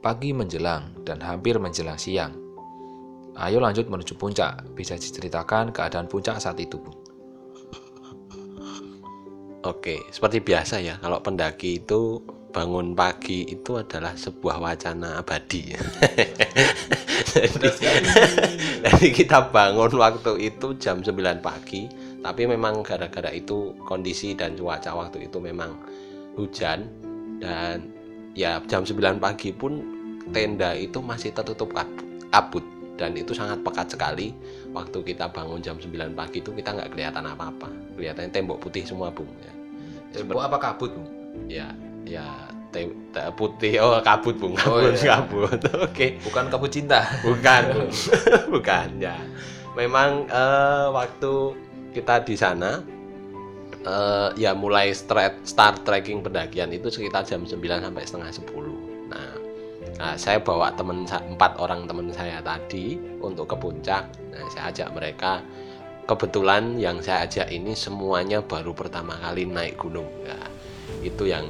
Pagi menjelang dan hampir menjelang siang. Ayo lanjut menuju puncak. Bisa diceritakan keadaan puncak saat itu, Bu. Oke, seperti biasa ya, kalau pendaki itu bangun pagi itu adalah sebuah wacana abadi. jadi, jadi kita bangun waktu itu jam 9 pagi, tapi memang gara-gara itu kondisi dan cuaca waktu itu memang hujan dan ya jam 9 pagi pun tenda itu masih tertutup kabut dan itu sangat pekat sekali. Waktu kita bangun jam 9 pagi itu kita nggak kelihatan apa-apa kelihatannya tembok putih semua bung ya. Tembok apa kabut bung? Ya ya te, te, putih oh kabut bung kabut oh, iya. kabut oke. Okay. bukan kabut cinta. Bukan bung. Bukan ya. Memang uh, waktu kita di sana uh, ya mulai start, start trekking pendakian itu sekitar jam 9 sampai setengah 10 nah, nah saya bawa teman empat orang teman saya tadi untuk ke puncak. Nah saya ajak mereka. Kebetulan yang saya ajak ini semuanya baru pertama kali naik gunung. Ya, itu yang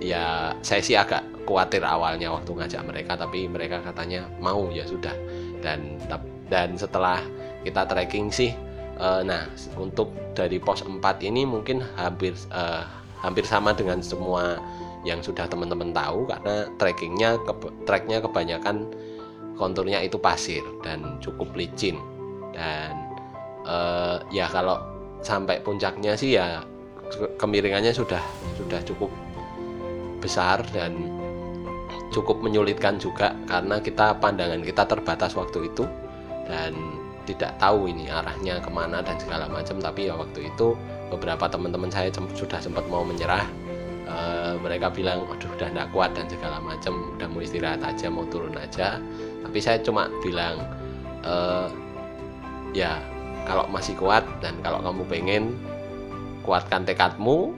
ya saya sih agak khawatir awalnya waktu ngajak mereka tapi mereka katanya mau ya sudah. Dan dan setelah kita trekking sih uh, nah untuk dari pos 4 ini mungkin hampir uh, hampir sama dengan semua yang sudah teman-teman tahu karena trekkingnya ke, treknya kebanyakan konturnya itu pasir dan cukup licin. Dan uh, ya kalau sampai puncaknya sih ya kemiringannya sudah sudah cukup besar dan cukup menyulitkan juga karena kita pandangan kita terbatas waktu itu. Dan tidak tahu ini arahnya ke mana dan segala macam tapi ya waktu itu beberapa teman-teman saya sudah sempat mau menyerah. E, mereka bilang aduh udah tidak kuat dan segala macam udah mau istirahat aja mau turun aja. Tapi saya cuma bilang e, ya kalau masih kuat dan kalau kamu pengen kuatkan tekadmu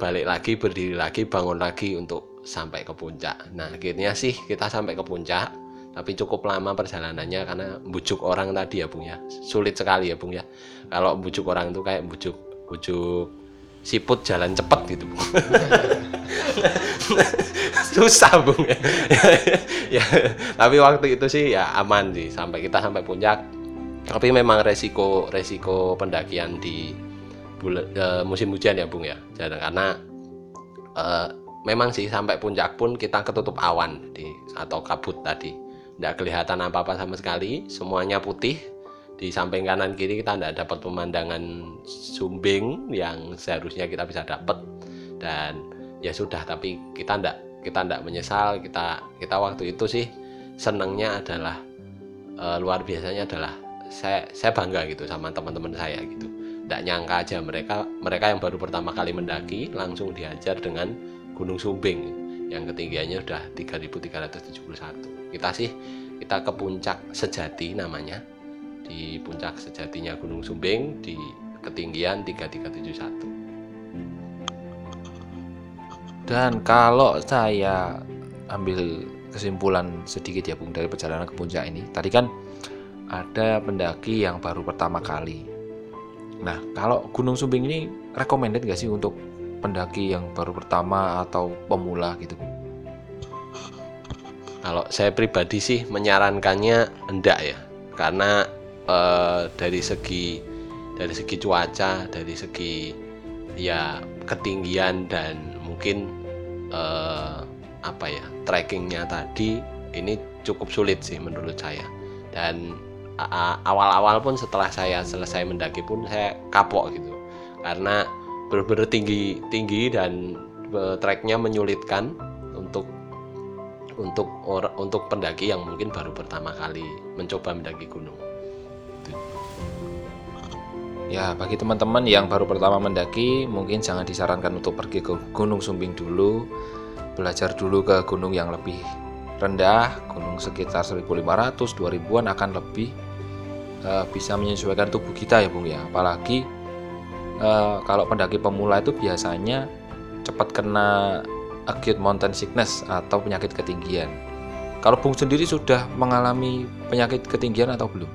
balik lagi berdiri lagi bangun lagi untuk sampai ke puncak. Nah akhirnya sih kita sampai ke puncak tapi cukup lama perjalanannya karena bujuk orang tadi ya bung ya. Sulit sekali ya bung ya. Kalau bujuk orang itu kayak bujuk bujuk siput jalan cepet gitu bung. Susah bung ya. ya tapi waktu itu sih ya aman sih. Sampai kita sampai puncak. Tapi memang resiko resiko pendakian di bulan, e, musim hujan ya bung ya. Karena e, memang sih sampai puncak pun kita ketutup awan di atau kabut tadi tidak kelihatan apa-apa sama sekali. Semuanya putih. Di samping kanan kiri kita tidak dapat pemandangan sumbing yang seharusnya kita bisa dapat. Dan ya sudah tapi kita tidak kita tidak menyesal. Kita kita waktu itu sih senangnya adalah e, luar biasanya adalah saya saya bangga gitu sama teman-teman saya gitu. Tidak nyangka aja mereka mereka yang baru pertama kali mendaki langsung diajar dengan Gunung Sumbing. Yang ketinggiannya sudah 3371 kita sih kita ke puncak sejati namanya. Di puncak sejatinya Gunung Sumbing di ketinggian 3371 dan kalau saya ambil kesimpulan sedikit ya Bung dari perjalanan ke puncak ini. Tadi kan ada pendaki yang baru pertama kali. Nah kalau Gunung Sumbing ini recommended gak sih untuk pendaki yang baru pertama atau pemula gitu Kalau saya pribadi sih menyarankannya enggak ya, karena eh, dari segi dari segi cuaca, dari segi ya ketinggian dan mungkin eh, apa ya trekkingnya tadi ini cukup sulit sih menurut saya. Dan awal-awal pun setelah saya selesai mendaki pun saya kapok gitu. Karena benar-benar tinggi tinggi dan uh, treknya menyulitkan untuk or, untuk pendaki yang mungkin baru pertama kali mencoba mendaki gunung. Ya, bagi teman-teman yang baru pertama mendaki, mungkin jangan disarankan untuk pergi ke Gunung Sumbing dulu. Belajar dulu ke gunung yang lebih rendah, gunung sekitar 1500, 2000-an akan lebih uh, bisa menyesuaikan tubuh kita ya, Bung ya. Apalagi uh, kalau pendaki pemula itu biasanya cepat kena acute mountain sickness atau penyakit ketinggian. Kalau Bung sendiri sudah mengalami penyakit ketinggian atau belum?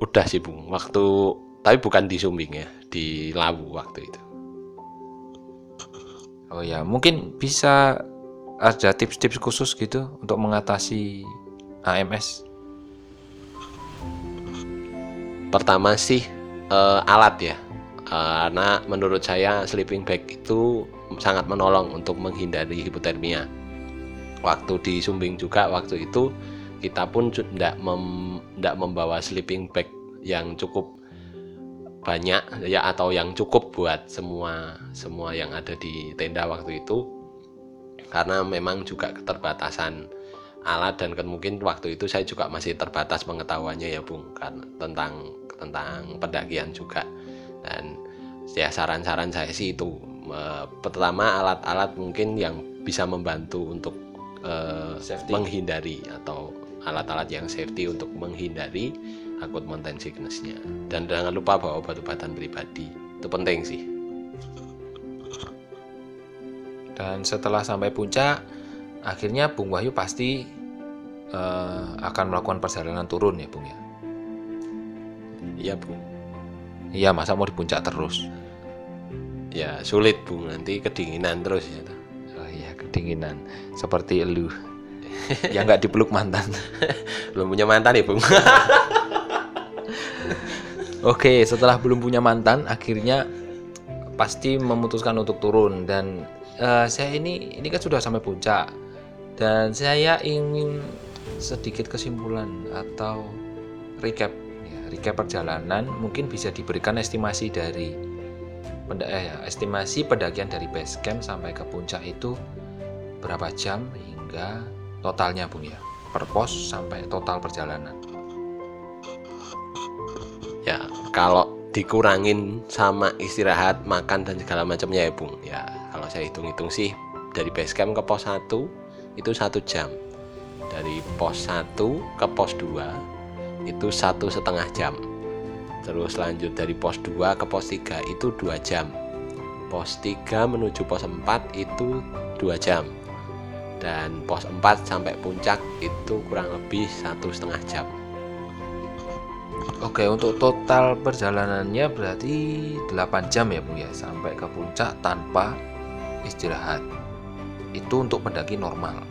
Udah sih Bung, waktu tapi bukan di Sumbing ya, di Lawu waktu itu. Oh ya, mungkin bisa ada tips-tips khusus gitu untuk mengatasi AMS. Pertama sih eh, alat ya. Eh, karena menurut saya sleeping bag itu sangat menolong untuk menghindari hipotermia. Waktu di Sumbing juga waktu itu kita pun tidak mem, membawa sleeping bag yang cukup banyak ya atau yang cukup buat semua semua yang ada di tenda waktu itu. Karena memang juga keterbatasan alat dan mungkin waktu itu saya juga masih terbatas pengetahuannya ya Bung kan tentang tentang pendakian juga. Dan ya saran-saran saya sih itu eh, pertama alat-alat mungkin yang bisa membantu untuk Safety. menghindari atau alat-alat yang safety untuk menghindari akut mountain sickness-nya dan jangan lupa bawa obat-obatan pribadi itu penting sih Dan setelah sampai puncak, akhirnya Bung Wahyu pasti eh, akan melakukan perjalanan turun ya Bung ya. iya Bung Iya, masa mau di puncak terus? Ya sulit Bung nanti kedinginan terus ya Oh iya, kedinginan. Seperti elu. yang nggak dipeluk mantan. belum punya mantan ya Bung Oke, setelah belum punya mantan, akhirnya pasti memutuskan untuk turun dan eh, saya ini ini kan sudah sampai puncak dan saya ingin sedikit kesimpulan atau recap ya, recap perjalanan mungkin bisa diberikan estimasi dari eh, estimasi pendakian dari base camp sampai ke puncak itu berapa jam hingga totalnya Bung ya? Per pos sampai total perjalanan. ya kalau dikurangin sama istirahat makan dan segala macamnya ya Bung ya. Kalau saya hitung-hitung sih dari base camp ke pos 1 itu satu jam. Dari pos 1 ke pos 2 itu satu setengah jam terus lanjut dari pos 2 ke pos 3 itu dua jam pos 3 menuju pos 4 itu dua jam dan pos 4 sampai puncak itu kurang lebih satu setengah jam Oke, untuk total perjalanannya berarti 8 jam ya Bung ya sampai ke puncak tanpa istirahat. Itu untuk pendaki normal.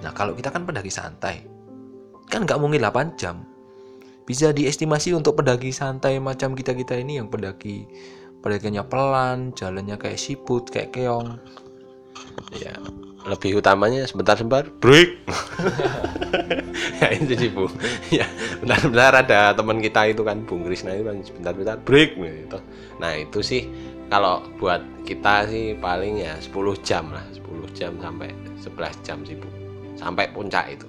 Nah, kalau kita kan pendaki santai. Kan nggak mungkin 8 jam. Bisa diestimasi untuk pendaki santai macam kita-kita ini yang pendaki pendakiannya pelan, jalannya kayak siput, kayak keong. ya lebih utamanya sebentar-sebentar break. Ya itu sih bu. Ya benar-benar ada teman kita itu kan Bung Krisna itu kan sebentar-bentar break gitu. Nah itu sih kalau buat kita sih paling ya 10 jam lah 10 jam sampai 11 jam sih bu. Sampai puncak itu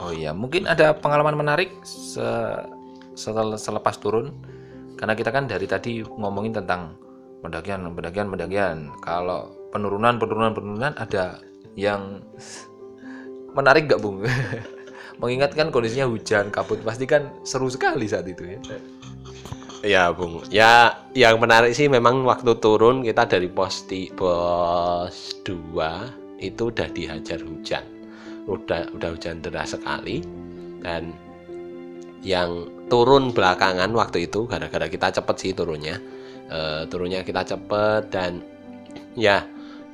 Oh iya, mungkin ada pengalaman menarik se- setel- selepas turun. Karena kita kan dari tadi ngomongin tentang pendakian, pendakian, pendakian. Kalau penurunan, penurunan, penurunan ada yang menarik gak Bung? Mengingatkan kondisinya hujan, kabut, pasti kan seru sekali saat itu ya. Ya Bung, ya yang menarik sih memang waktu turun kita dari pos di pos 2 itu udah dihajar hujan, udah udah hujan deras sekali. Dan yang turun belakangan waktu itu gara-gara kita cepet sih turunnya, Eh, turunnya kita cepet dan ya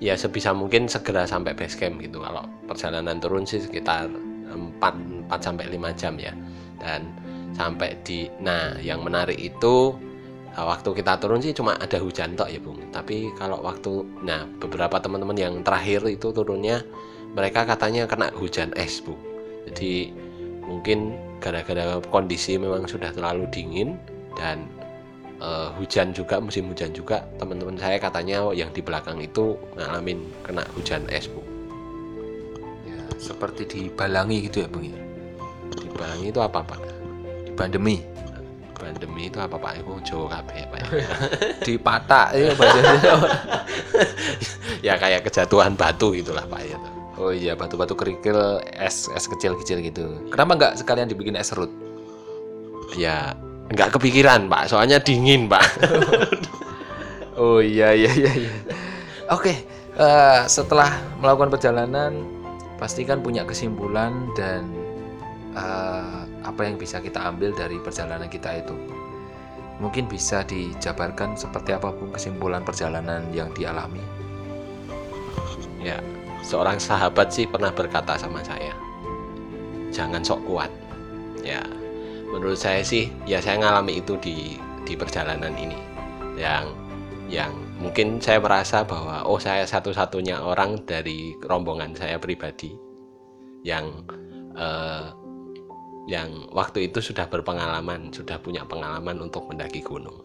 ya sebisa mungkin segera sampai base camp gitu. Kalau perjalanan turun sih sekitar 4 4 sampai 5 jam ya. Dan sampai di nah yang menarik itu nah, waktu kita turun sih cuma ada hujan tok ya Bung. Tapi kalau waktu nah beberapa teman-teman yang terakhir itu turunnya mereka katanya kena hujan es Bung jadi mungkin gara-gara kondisi memang sudah terlalu dingin dan eh, hujan juga musim hujan juga teman-teman saya katanya yang di belakang itu ngalamin kena hujan es Bu ya. Seperti di Balangi gitu ya Bung ya. di Balangi itu apa Pak Di pandemi. pandemi itu apa Pak itu Jawa kabeh Pak ya? Di Patak ya bahasanya. ya kayak kejatuhan batu gitulah Pak ya Oh iya, batu-batu kerikil, es es kecil-kecil gitu. Kenapa nggak sekalian dibikin es serut? ya nggak kepikiran Pak soalnya dingin Pak Oh iya iya iya. iya. Oke, eh, setelah melakukan perjalanan, pastikan punya kesimpulan dan eh, apa yang bisa kita ambil dari perjalanan kita itu. Mungkin bisa dijabarkan seperti apa Bung kesimpulan perjalanan yang dialami. Ya, seorang sahabat sih pernah berkata sama saya, jangan sok kuat. Ya, menurut saya sih, ya saya ngalami itu di di perjalanan ini, yang yang mungkin saya merasa bahwa oh saya satu-satunya orang dari rombongan saya pribadi yang eh, yang waktu itu sudah berpengalaman, sudah punya pengalaman untuk mendaki gunung.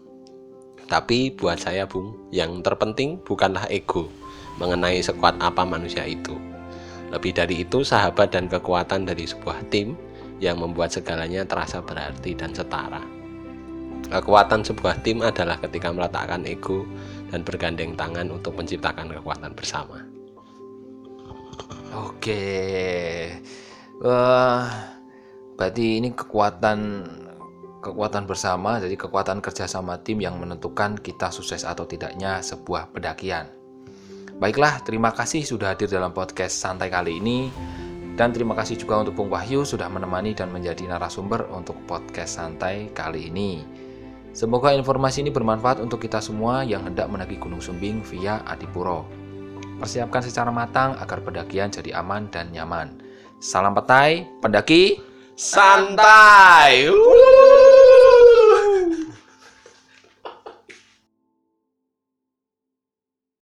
Tapi buat saya, Bung, yang terpenting bukanlah ego mengenai sekuat apa manusia itu. Lebih dari itu, sahabat dan kekuatan dari sebuah tim yang membuat segalanya terasa berarti dan setara. Kekuatan sebuah tim adalah ketika meletakkan ego dan bergandeng tangan untuk menciptakan kekuatan bersama. Oke. Uh, berarti ini kekuatan kekuatan bersama jadi kekuatan kerjasama tim yang menentukan kita sukses atau tidaknya sebuah pendakian baiklah terima kasih sudah hadir dalam podcast santai kali ini. Dan terima kasih juga untuk Bung Wahyu sudah menemani dan menjadi narasumber untuk podcast santai kali ini. Semoga informasi ini bermanfaat untuk kita semua yang hendak mendaki Gunung Sumbing via Adipuro. Persiapkan secara matang agar pendakian jadi aman dan nyaman. Salam petai pendaki santai.